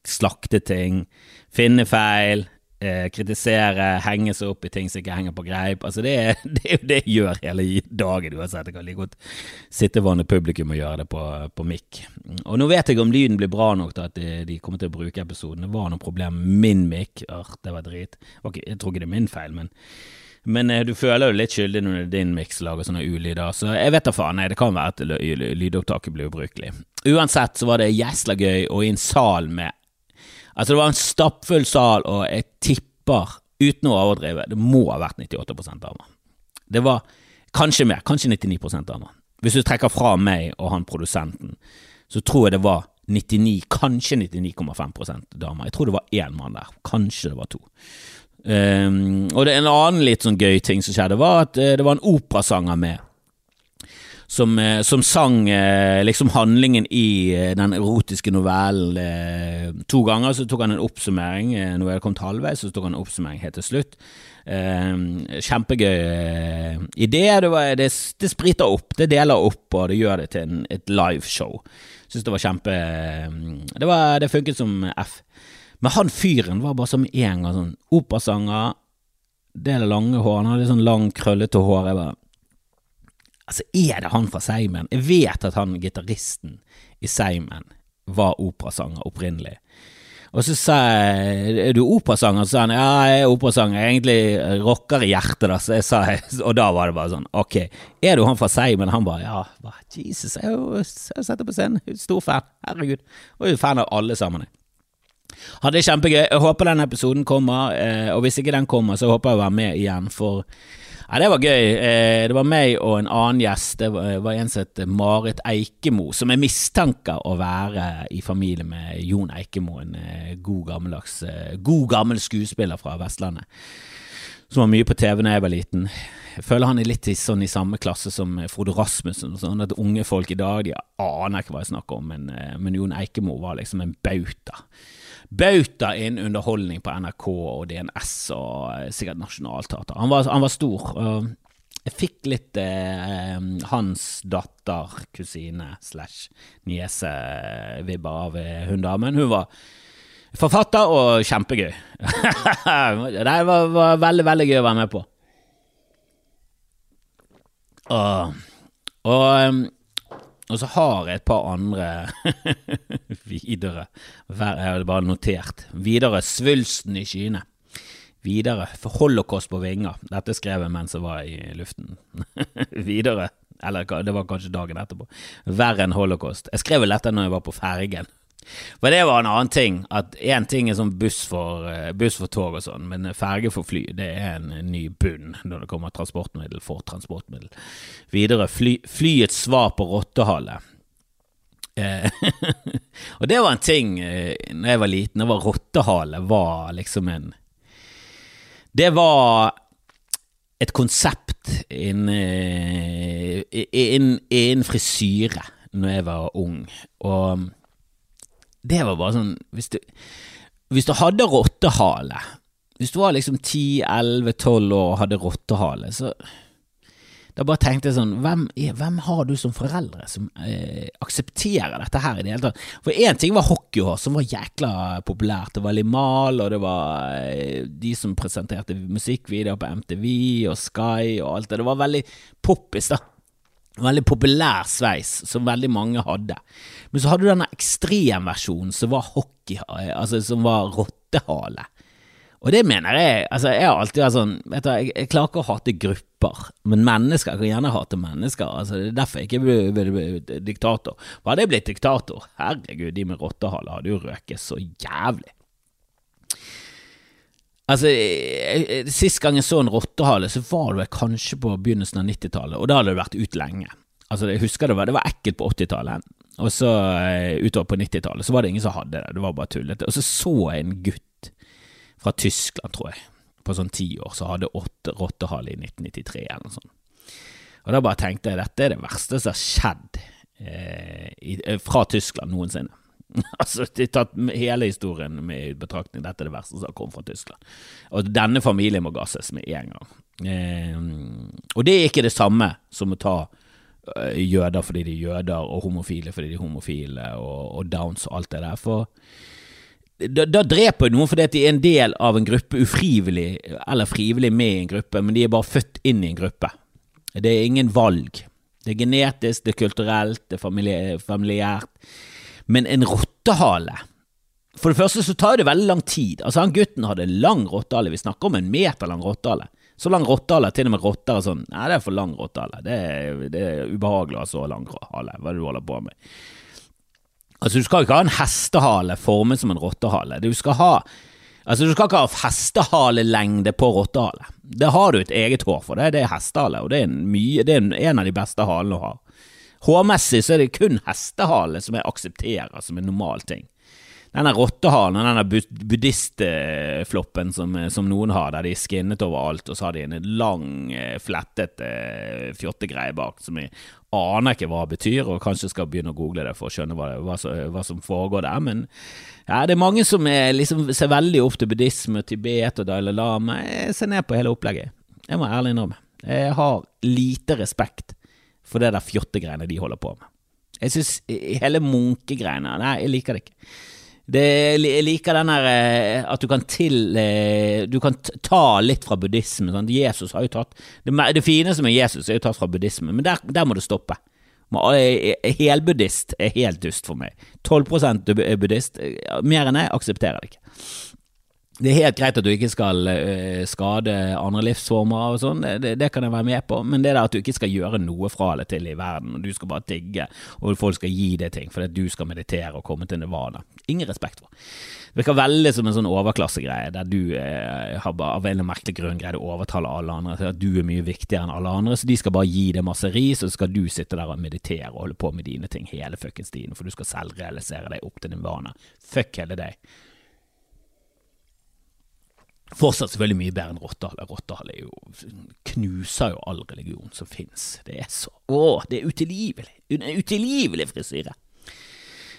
slakte ting, finne feil, eh, kritisere, henge seg opp i ting som ikke henger på greip. Altså det, det er jo det jeg gjør hele dagen uansett. Jeg kan like godt sitte sitteværende publikum og gjøre det på, på mic. Og nå vet jeg om lyden blir bra nok til at de, de, kommer til å bruke episoden. Det var noe problem med min mic. Det var drit. Okay, jeg tror ikke det er min feil, men men eh, du føler jo litt skyldig når din miks lager sånne ulyder, så jeg vet da faen. Nei, det kan være at lydopptaket blir ubrukelig. Uansett så var det gjesla gøy, og i en sal med Altså, det var en stappfull sal, og jeg tipper, uten å overdrive, det må ha vært 98% damer. Det var kanskje mer, kanskje 99% damer. Hvis du trekker fra meg og han produsenten, så tror jeg det var 99, kanskje 99,5% damer. Jeg tror det var én mann der, kanskje det var to. Um, og det en annen litt sånn gøy ting som skjedde, var at uh, det var en operasanger med. Som, uh, som sang uh, liksom handlingen i den erotiske novellen to ganger. Så tok han en oppsummering når jeg kom til halvveis, så tok han en oppsummering helt til slutt. Ehm, kjempegøy idé. Det, var, det, det, spriter opp, det deler opp, og det gjør det til en, et liveshow. Syns det var kjempe Det, var, det funket som F. Men han fyren var bare som en gang sånn operasanger, det er det lange hår, han hadde sånn lang, krøllete hår. Jeg bare Altså, er det han fra Seimen? Jeg vet at han gitaristen i Seimen var operasanger opprinnelig. Og så sa jeg er du operasanger? Så sa han ja, jeg er operasanger, jeg egentlig rocker i hjertet, da. Så jeg sa, og da var det bare sånn, ok, er du han fra Seimen? Han bare ja, Jesus, jeg har jo sett på scenen, stor fan, herregud. Og jeg er fan av alle sammen. Hadde det kjempegøy. Jeg håper den episoden kommer, eh, og hvis ikke den kommer, så håper jeg å være med igjen, for ja, det var gøy. Eh, det var meg og en annen gjest. Det var en som het Marit Eikemo, som jeg mistenker å være i familie med Jon Eikemo, en eh, god, gammeldags, god gammel skuespiller fra Vestlandet. Som var mye på TV da jeg var liten. Jeg føler han er litt sånn i samme klasse som Frode Rasmussen. Sånn at Unge folk i dag de aner ikke hva jeg snakker om, men, men Jon Eikemo var liksom en bauta bauta inn underholdning på NRK og DNS og eh, sikkert Nationaltheatret. Han, han, var stor. Jeg fikk litt eh, hans datter, kusine slash niese-vibber av eh, hun damen. Hun var forfatter og kjempegøy. det var, var, veldig, veldig gøy å være med på. Og, og og så har jeg et par andre videre. Jeg har bare notert. Videre svulsten i skyene. Videre holocaust på vinger. Dette skrev jeg mens jeg var i luften. videre Eller det var kanskje dagen etterpå. Verre enn holocaust. Jeg skrev vel dette når jeg var på fergen. For det var en annen ting. At Én ting er sånn buss for, eh, buss for tog og sånn, men ferge for fly det er en ny bunn når det kommer transportmiddel for transportmiddel. Videre fly, flyets svar på rottehale. Eh, og det var en ting eh, når jeg var liten. Det var rottehale var liksom en Det var et konsept innen inn, inn frisyre når jeg var ung. Og Det var bare sånn Hvis du, hvis du hadde rottehale Hvis du var liksom 10-11-12 år og hadde rottehale, så da bare tenkte jeg sånn, hvem, hvem har du som foreldre som eh, aksepterer dette her i det hele tatt? For én ting var hockeyhår, som var jækla populært. Det var Limal, og det var eh, de som presenterte musikkvideoer på MTV og Sky og alt det. Det var veldig poppis, da. Veldig populær sveis, som veldig mange hadde. Men så hadde du denne ekstremversjonen som var hockey, altså som var rottehale. Og det mener jeg altså Jeg har alltid vært sånn vet du, jeg, jeg klarer ikke å hate grupper, men mennesker jeg kan gjerne hate mennesker. Altså Det er derfor jeg ikke vil bli diktator. Hva hadde jeg blitt diktator? Herregud, de med rottehale hadde jo røket så jævlig. Altså, Sist gang jeg så en rottehale, så var det kanskje på begynnelsen av 90-tallet, og da hadde det vært ut lenge. Altså, jeg husker det var, det var ekkelt på 80-tallet, og så eh, utover på 90-tallet så var det ingen som hadde det, det var bare tullete. Og så så jeg en gutt fra Tyskland, tror jeg, på sånn ti år, som hadde åtte rottehale i 1993 eller noe sånt. Og da bare tenkte jeg dette er det verste som har skjedd eh, i, eh, fra Tyskland noensinne. altså, de tatt hele historien med i betraktning, dette er det verste som har kommet fra Tyskland. Og denne familien må gasses med en gang. Eh, og det er ikke det samme som å ta uh, jøder fordi de er jøder, og homofile fordi de er homofile, og, og downs og alt det der. For da, da dreper noen fordi de er en del av en gruppe ufrivillig, eller frivillig med i en gruppe, men de er bare født inn i en gruppe. Det er ingen valg. Det er genetisk, det er kulturelt, det er familiært. Men en rottehale For det første så tar det veldig lang tid. Altså Han gutten hadde en lang rottehale. Vi snakker om en meter lang rottehale. Så lang rottehale, til og med rotter er sånn Nei, det er for lang rottehale. Det, det, er ubehagelig å ha så lang hale. Hva er det du holder på med? Altså, du skal ikke ha en hestehale formet som en rottehale. Du skal ha Altså, du skal ikke ha hestehalelengde på rottehale. Det har du et eget hår for, det, det er hestehale, og det er, mye, det er en av de beste halene å ha. Hårmessig så er det kun hestehale som jeg aksepterer som en normal ting. Denne rottehalen, denne buddhistfloppen som, som, noen har, der de er skinnet overalt, og så har de en lang, eh, flettet eh, fjottegreie bak, som jeg aner ikke hva det betyr, og kanskje skal begynne å google det for å skjønne hva, hva, hva som foregår der. Men ja, det er mange som er, liksom, ser veldig opp til buddhisme, Tibet og Dalai Lama. Jeg ser ned på hele opplegget. Jeg må ærlig innrømme. Jeg har lite respekt for det der fjottegreiene de holder på med. Jeg synes hele munkegreiene Nei, jeg liker det ikke. Det, jeg liker den der eh, at du kan til eh, Du kan ta litt fra buddhismen. Sånn. Jesus har jo tatt det, det, fineste med Jesus er jo tatt fra buddhismen, men der, der må det stoppe. Eh, helbuddhist er helt dust for meg. 12% buddhist. Mer enn jeg aksepterer det ikke. Det er helt greit at du ikke skal uh, skade andre livsformer og sånn, det, det, kan jeg være med på, men det der at du ikke skal gjøre noe fra eller til i verden, og du skal bare digge, og folk skal gi deg ting fordi du skal meditere og komme til nivana, ingen respekt for. Det virker veldig som en sånn overklassegreie, der du eh, har av en merkelig grunn greid å overtale alle andre til at du er mye viktigere enn alle andre, så de skal bare gi deg masse ris, og så skal du sitte der og meditere og holde på med dine ting hele fuckings tiden, for du skal selv realisere deg opp til nirvana. Fuck hele deg. Fortsatt selvfølgelig mye bedre enn Rottehall. Rottehale jo, knuser jo all religion som fins. Det er så Å, det er utilgivelig. En utilgivelig frisyre.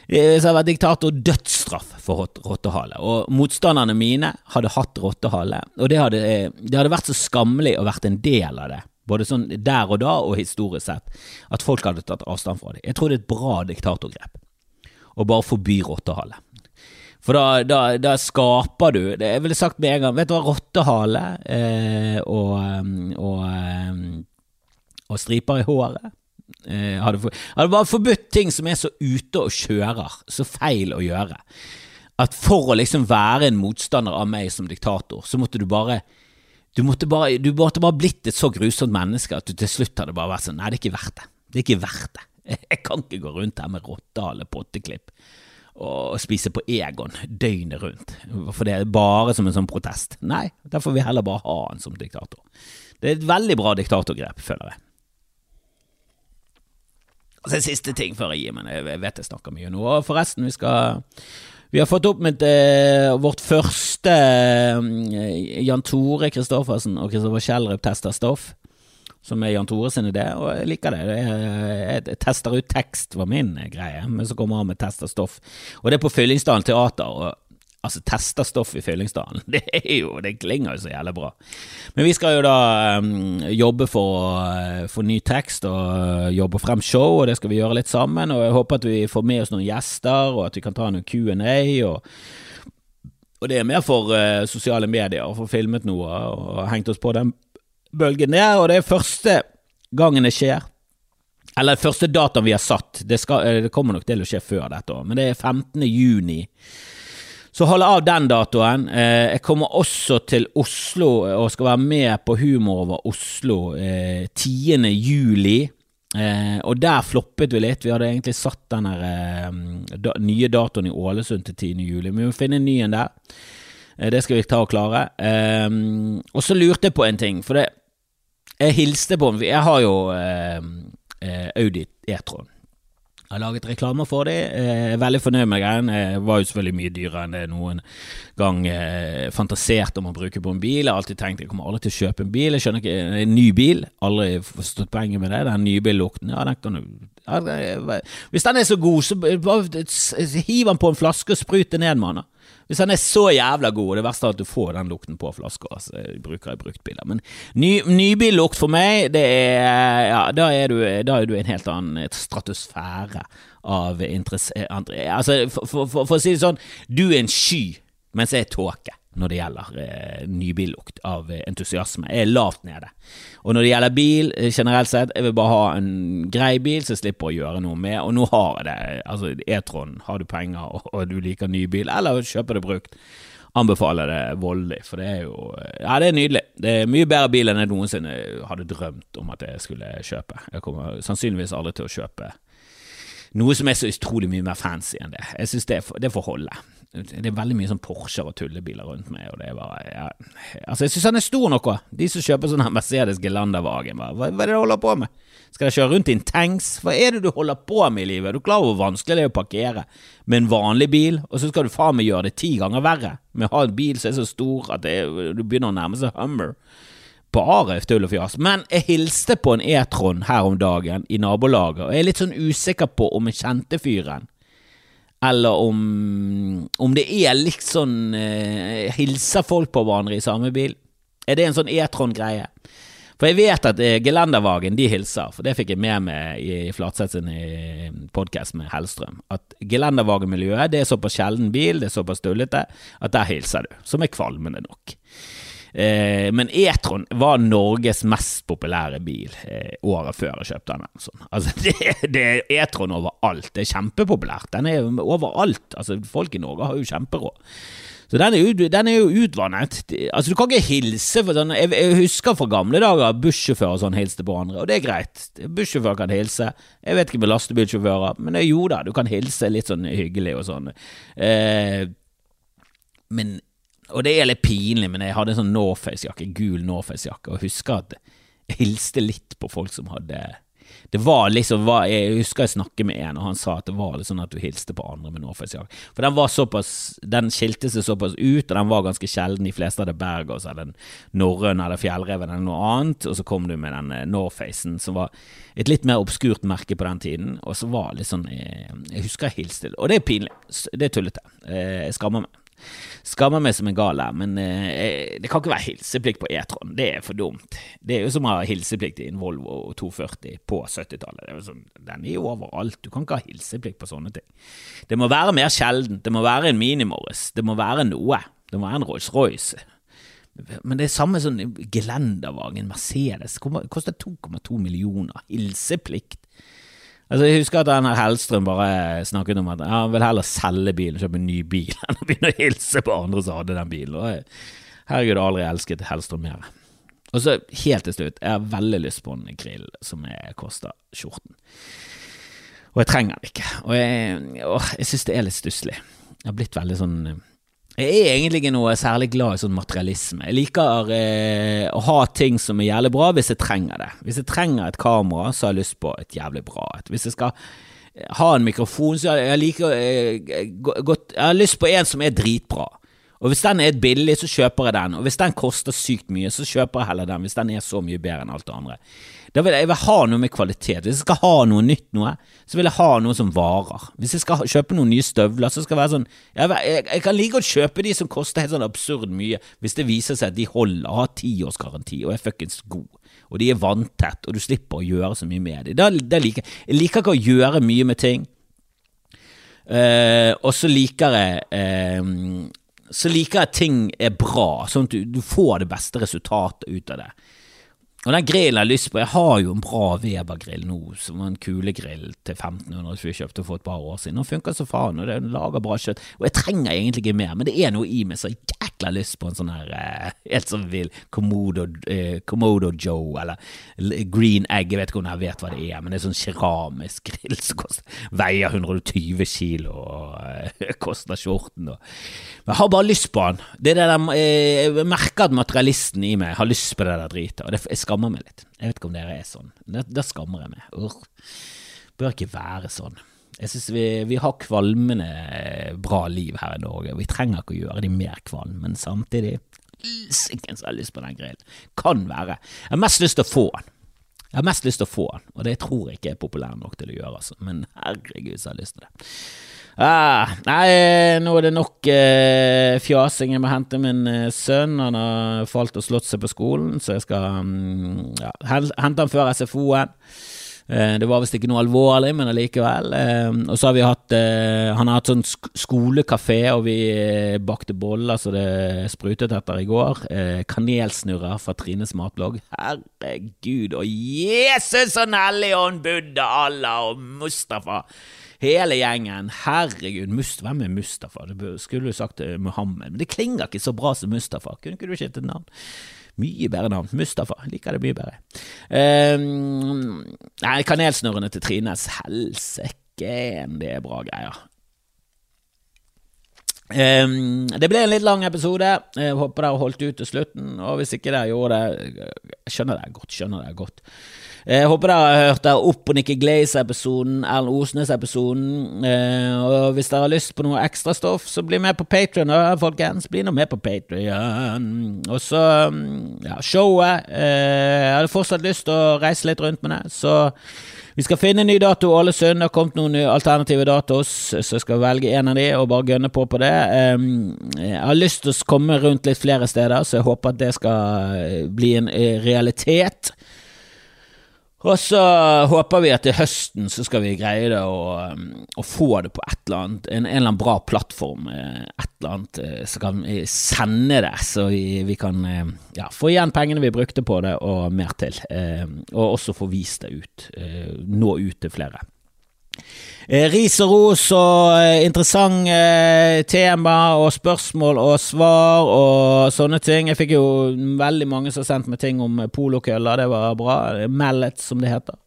Det har vært diktator, dødsstraff for rottehale. Og motstanderne mine hadde hatt rottehale, og det hadde, det hadde vært så skammelig å vært en del av det. Både sånn der og da og historisk sett, at folk hadde tatt avstand fra det. Jeg tror det er et bra diktatorgrep å bare forby rottehale. For da, da, da, skaper du det Jeg ville sagt med en gang Vet du hva, rottehale eh, og, um, og, um, og, striper i håret eh, hadde, for, hadde, bare forbudt ting som er så ute og kjører, så feil å gjøre. At for å liksom være en motstander av meg som diktator, så måtte du bare du måtte bare, du måtte bare blitt et så grusomt menneske at du til slutt hadde bare vært sånn Nei, det er ikke verdt det. Det er ikke verdt det. Jeg kan ikke gå rundt her med rottehale potteklipp å spise på Egon døgnet rundt, for det er bare som en sånn protest. Nei, der får vi heller bare ha han som diktator. Det er et veldig bra diktatorgrep, føler jeg. Og så en siste ting før jeg gir meg, jeg vet jeg snakker mye nå. Og forresten, vi skal Vi har fått opp med eh, vårt første eh, Jan Tore Christoffersen og Kristoffer Kjellrup tester stoff. Som er Jan Tore sin idé, og jeg liker det. Jeg, jeg tester ut tekst, var min greie, men så kommer han med tester stoff. Og det er på Fyllingsdalen teater. og Altså, tester stoff i Fyllingsdalen, det er jo, det klinger jo så jævlig bra. Men vi skal jo da um, jobbe for, uh, for, ny tekst og jobbe frem show, og det skal vi gjøre litt sammen. Og jeg håper at vi får med oss noen gjester, og at vi kan ta noen Q&A. og og det er mer for uh, sosiale medier, å få filmet noe og hengt oss på den bølgen der. Og det er første gangen det skjer. Eller første datoen vi har satt. Det, skal, eh, det kommer nok til å skje før dette òg, men det er 15. juni så hold av den datoen. Eh, jeg kommer også til Oslo og skal være med på Humor over Oslo 10. Eh, juli. Eh, og der floppet vi litt. Vi hadde egentlig satt den nye datoen i Ålesund til 10. juli, men vi må finne en ny en der. det skal vi ta og klare. og så lurte jeg på en ting, for det Jeg hilste på Jeg har jo Audi E-tron. Jeg har laget reklamer for dem. Er veldig fornøyd med greien. Det var jo selvfølgelig mye dyrere enn det noen gang eh, fantaserte om å bruke på en bil. Jeg har alltid tenkt jeg kommer aldri til å kjøpe en bil. Jeg skjønner ikke, En ny bil, aldri forstått poenget med det. Den nybillukten, ja, den kan du ja, Hvis den er så god, så hiv den på en flaske og sprut det ned med den. Hvis han er så jævla god, og det verste er at du får den lukten på flaska. Altså, bruker jeg bruktbiler. Men ny, nybillukt for meg, det er Ja, da er, du, da er du en helt annen stratosfære av interesse... Altså, for, for, for, for å si det sånn, du er en sky, mens jeg er tåke når det gjelder eh, nybillukt av eh, entusiasme. Jeg er lavt nede. Og når det gjelder bil eh, generelt sett, jeg vil bare ha en grei bil som jeg slipper å gjøre noe med. Og nå har jeg det. Altså, E-tron, har du penger og, og, du liker ny bil, eller kjøper det brukt, anbefaler det voldelig. For det er jo Ja, det er nydelig. Det er mye bedre bil enn jeg noensinne hadde drømt om at jeg skulle kjøpe. Jeg kommer sannsynligvis aldri til å kjøpe noe som er så utrolig mye mer fancy enn det. Jeg synes det, det får holde. Det er veldig mye sånn Porscher og tullebiler rundt meg, og det er bare ja. Altså, jeg synes han er stor nok. De som kjøper sånn Mercedes Gelanderwagen, hva, hva er det du holder på med? Skal de kjøre rundt i en tanks? Hva er det du holder på med i livet? Du klar over hvor vanskelig det er å parkere med en vanlig bil, og så skal du faen meg gjøre det ti ganger verre med å ha en bil som er så stor at det, du begynner å nærme seg Hummer. Bare tull og fjas. Men jeg hilste på en E-tron her om dagen i nabolaget, og jeg er litt sånn usikker på om jeg kjente fyren eller om, om det er litt sånn eh, Hilser folk på hverandre i samme bil? Er det en sånn E-tron-greie? For jeg vet at eh, Gelendervagen de hilser, for det fikk jeg med meg i Flatseth sin eh, podkast med Hellstrøm. At Gelendervagen-miljøet det er såpass sjelden bil, det er såpass tullete, at der hilser du. Som er kvalmende nok. Eh, men E-tron var Norges mest populære bil eh, året før jeg kjøpte den. Sånn. Altså, det, det er E-tron overalt. Det er kjempepopulært. Den er overalt. Altså, folk i Norge har jo kjemperåd. Så den er, jo, den er, jo, utvannet. Altså, du kan ikke hilse for sånn Jeg, jeg husker fra gamle dager bussjåfører sånn hilste på andre, og det er greit. Bussjåfører kan hilse. Jeg vet ikke med lastebilsjåfører, men jo da, du kan hilse litt sånn hyggelig og sånn. Eh, men og det er litt pinlig, men jeg hadde en sånn Norface-jakke, gul Norface-jakke, og husker at jeg hilste litt på folk som hadde det var liksom, Jeg husker jeg snakket med en, og han sa at det var litt sånn at du hilste på andre med Norface-jakke. For den var såpass Den skilte seg såpass ut, og den var ganske sjelden. De fleste hadde Bergers eller Norrøn eller Fjellreven eller noe annet, og så kom du med den eh, Norfacen, som var et litt mer obskurt merke på den tiden, og så var det litt sånn Jeg, eh, jeg husker jeg hilste, og det er pinlig. Det er tullete. Eh, jeg skammer meg. Skammer meg som en gal her, men eh, det kan ikke være hilseplikt på E-tron. Det er for dumt. Det er jo som å ha hilseplikt i en Volvo 240 på 70-tallet. Sånn, den er jo overalt. Du kan ikke ha hilseplikt på sånne ting. Det må være mer sjeldent. Det må være en Mini-Morris. Det må være noe. Det må være en Rolls-Royce. Men det er samme sånn gelendervagen, Mercedes, koster 2,2 millioner. Hilseplikt. Altså, Jeg husker at denne Hellstrøm bare snakket om at han vil heller selge bilen kjøpe en ny bil enn å begynne å hilse på andre som hadde den bilen. Og jeg, herregud, jeg aldri elsket Hellstrøm mer. Og så helt til slutt, jeg har veldig lyst på en grill som koster skjorten. Og jeg trenger den ikke. Og jeg, åh, jeg syns det er litt stusslig. Jeg har blitt veldig sånn jeg er egentlig ikke noe særlig glad i sånn materialisme. Jeg liker eh, å ha ting som er jævlig bra hvis jeg trenger det. Hvis jeg trenger et kamera, så har jeg lyst på et jævlig bra et. Hvis jeg skal ha en mikrofon, så jeg liker jeg, eh, godt, jeg har lyst på en som er dritbra. Og hvis den er billig, så kjøper jeg den. Og hvis den koster sykt mye, så kjøper jeg heller den, hvis den er så mye bedre enn alt det andre. Da vil jeg, jeg vil ha noe med kvalitet. Hvis jeg skal ha noe nytt noe, så vil jeg ha noe som varer. Hvis jeg skal kjøpe noen nye støvler, så skal det være sånn Jeg, jeg, jeg kan like godt kjøpe de som koster helt sånn absurd mye, hvis det viser seg at de holder, har tiårsgaranti og er fuckings god. Og de er vanntett, og du slipper å gjøre så mye med dem. Da liker, jeg liker ikke å gjøre mye med ting. Uh, og så liker jeg uh, Så liker jeg at ting er bra, sånn at du, du får det beste resultatet ut av det. Og den grillen jeg har lyst på Jeg har jo en bra Weber-grill nå, som var en kulegrill til 1500 som vi kjøpte for et par år siden. Den funker så faen, og den lager bra kjøtt. Og jeg trenger egentlig ikke mer, men det er noe i meg som jækla lyst på en sånn her eh, helt som vil Komodo, eh, Komodo Joe, eller Green Egg, jeg vet ikke om jeg vet hva det er, men det er sånn keramisk grill som koster, veier 120 kilo og eh, koster skjorten. Og. Men jeg har bare lyst på den. Det er det der, eh, jeg merker at materialisten i meg har lyst på det der dritet. og jeg skammer meg litt. Jeg vet ikke om dere er sånn. Da, skammer jeg meg. Urr. Bør ikke være sånn. Jeg synes vi, vi, har kvalmende bra liv her i Norge, vi trenger ikke å gjøre de mer kvalm, men samtidig Sikken så har jeg lyst på den grillen. Kan være. Jeg har mest lyst til å få den. Jeg har mest lyst til å få den, og det tror jeg ikke er populær nok til å gjøre, altså. men herregud så har jeg lyst til det. Ah, nei, nå er det nok eh, fjasing. Jeg må hente min eh, sønn. Han har falt og slått seg på skolen, så jeg skal mm, ja, hente han før SFO-en. Eh, det var visst ikke noe alvorlig, men allikevel. Eh, og så har vi hatt eh, Han har hatt sånn sk skolekafé, og vi eh, bakte boller så det sprutet etter i går. kanelsnurrer fra Trines matblogg. Herregud og Jesus og Nelly og Buddha, Allah og Mustafa. Hele gjengen. Herregud, Must, hvem er Mustafa? Det skulle du sagt Muhammed, men det klinger ikke så bra som Mustafa. Kunne ikke du skiftet navn? Mye bedre navn. Mustafa. Liker det mye bedre. Um, nei, kanelsnurrene til Trines. Helsike, det er bra greier. Um, det ble en litt lang episode. Jeg håper dere holdt ut til slutten. Og hvis ikke dere gjorde det, skjønner det godt. Skjønner det godt. Jeg håper dere har hørt der opp på Nikki Glaze-episoden, Erlend Osnes-episoden. Uh, og hvis dere har lyst på noe ekstra stoff, så bli med på Patrion, folkens. Bli nå med på Patrion. Og så, um, ja, showet. Uh, jeg hadde fortsatt lyst til å reise litt rundt med det, så vi skal finne en ny dato alle Ålesund. Har kommet noen alternative datoer, så jeg skal velge en av de og bare gønne på på det. Jeg har lyst til å komme rundt litt flere steder, så jeg håper at det skal bli en realitet. Og så håper vi at til høsten så skal vi greie det å, um, å få det på et eller annet, en, en, eller annen bra plattform. Eh, et eller annet eh, Så kan vi sende det, så vi, vi kan eh, ja, få igjen pengene vi brukte på det, og mer til. Og også få vist det ut. Nå ut til flere. Eh, ris og ros og interessant interessante eh, tema og spørsmål og svar og sånne ting. Jeg fikk jo veldig mange som sendte meg ting om polokøller, det var bra. Mallet, som det heter.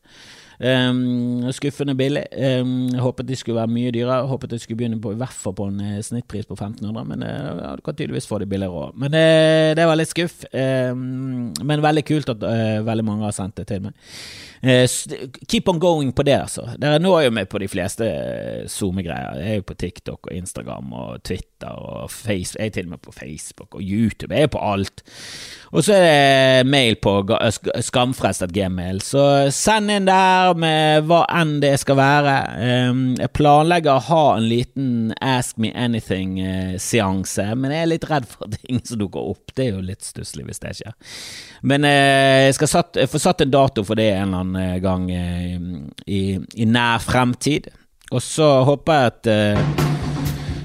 Um, skuffende billig. Um, håpet de skulle være mye dyrere. Håpet de skulle begynne på i hvert fall på en snittpris på 1500, men uh, du kan tydeligvis få det billigere òg. Men uh, det var litt skuff. Um, men veldig kult at uh, veldig mange har sendt det til meg. Uh, keep on going på det, altså. Dere når jo meg på de fleste eh, SoMe-greier. Jeg er jo på TikTok og Instagram og Twitter og Facebook. Jeg er til og med på Facebook og YouTube. Jeg er på alt. Og så er det mail på skamfrest.gmail. Så send inn der med hva enn det skal være. Jeg planlegger å ha en liten Ask me anything-seanse, men jeg er litt redd for ting som dukker opp. Det er jo litt stusslig hvis det skjer. Men eh, jeg skal få satt en dato for det en eller annen gang eh, i, i nær fremtid. Og så håper jeg at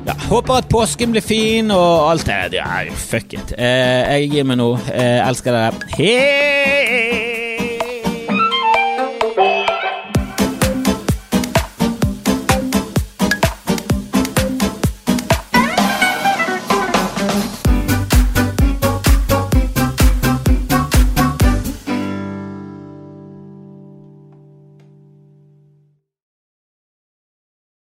ja, håper at påsken blir fin og alt det. Ja, fuck it. Eh, jeg gir meg nå. Eh, elsker dere. Hei!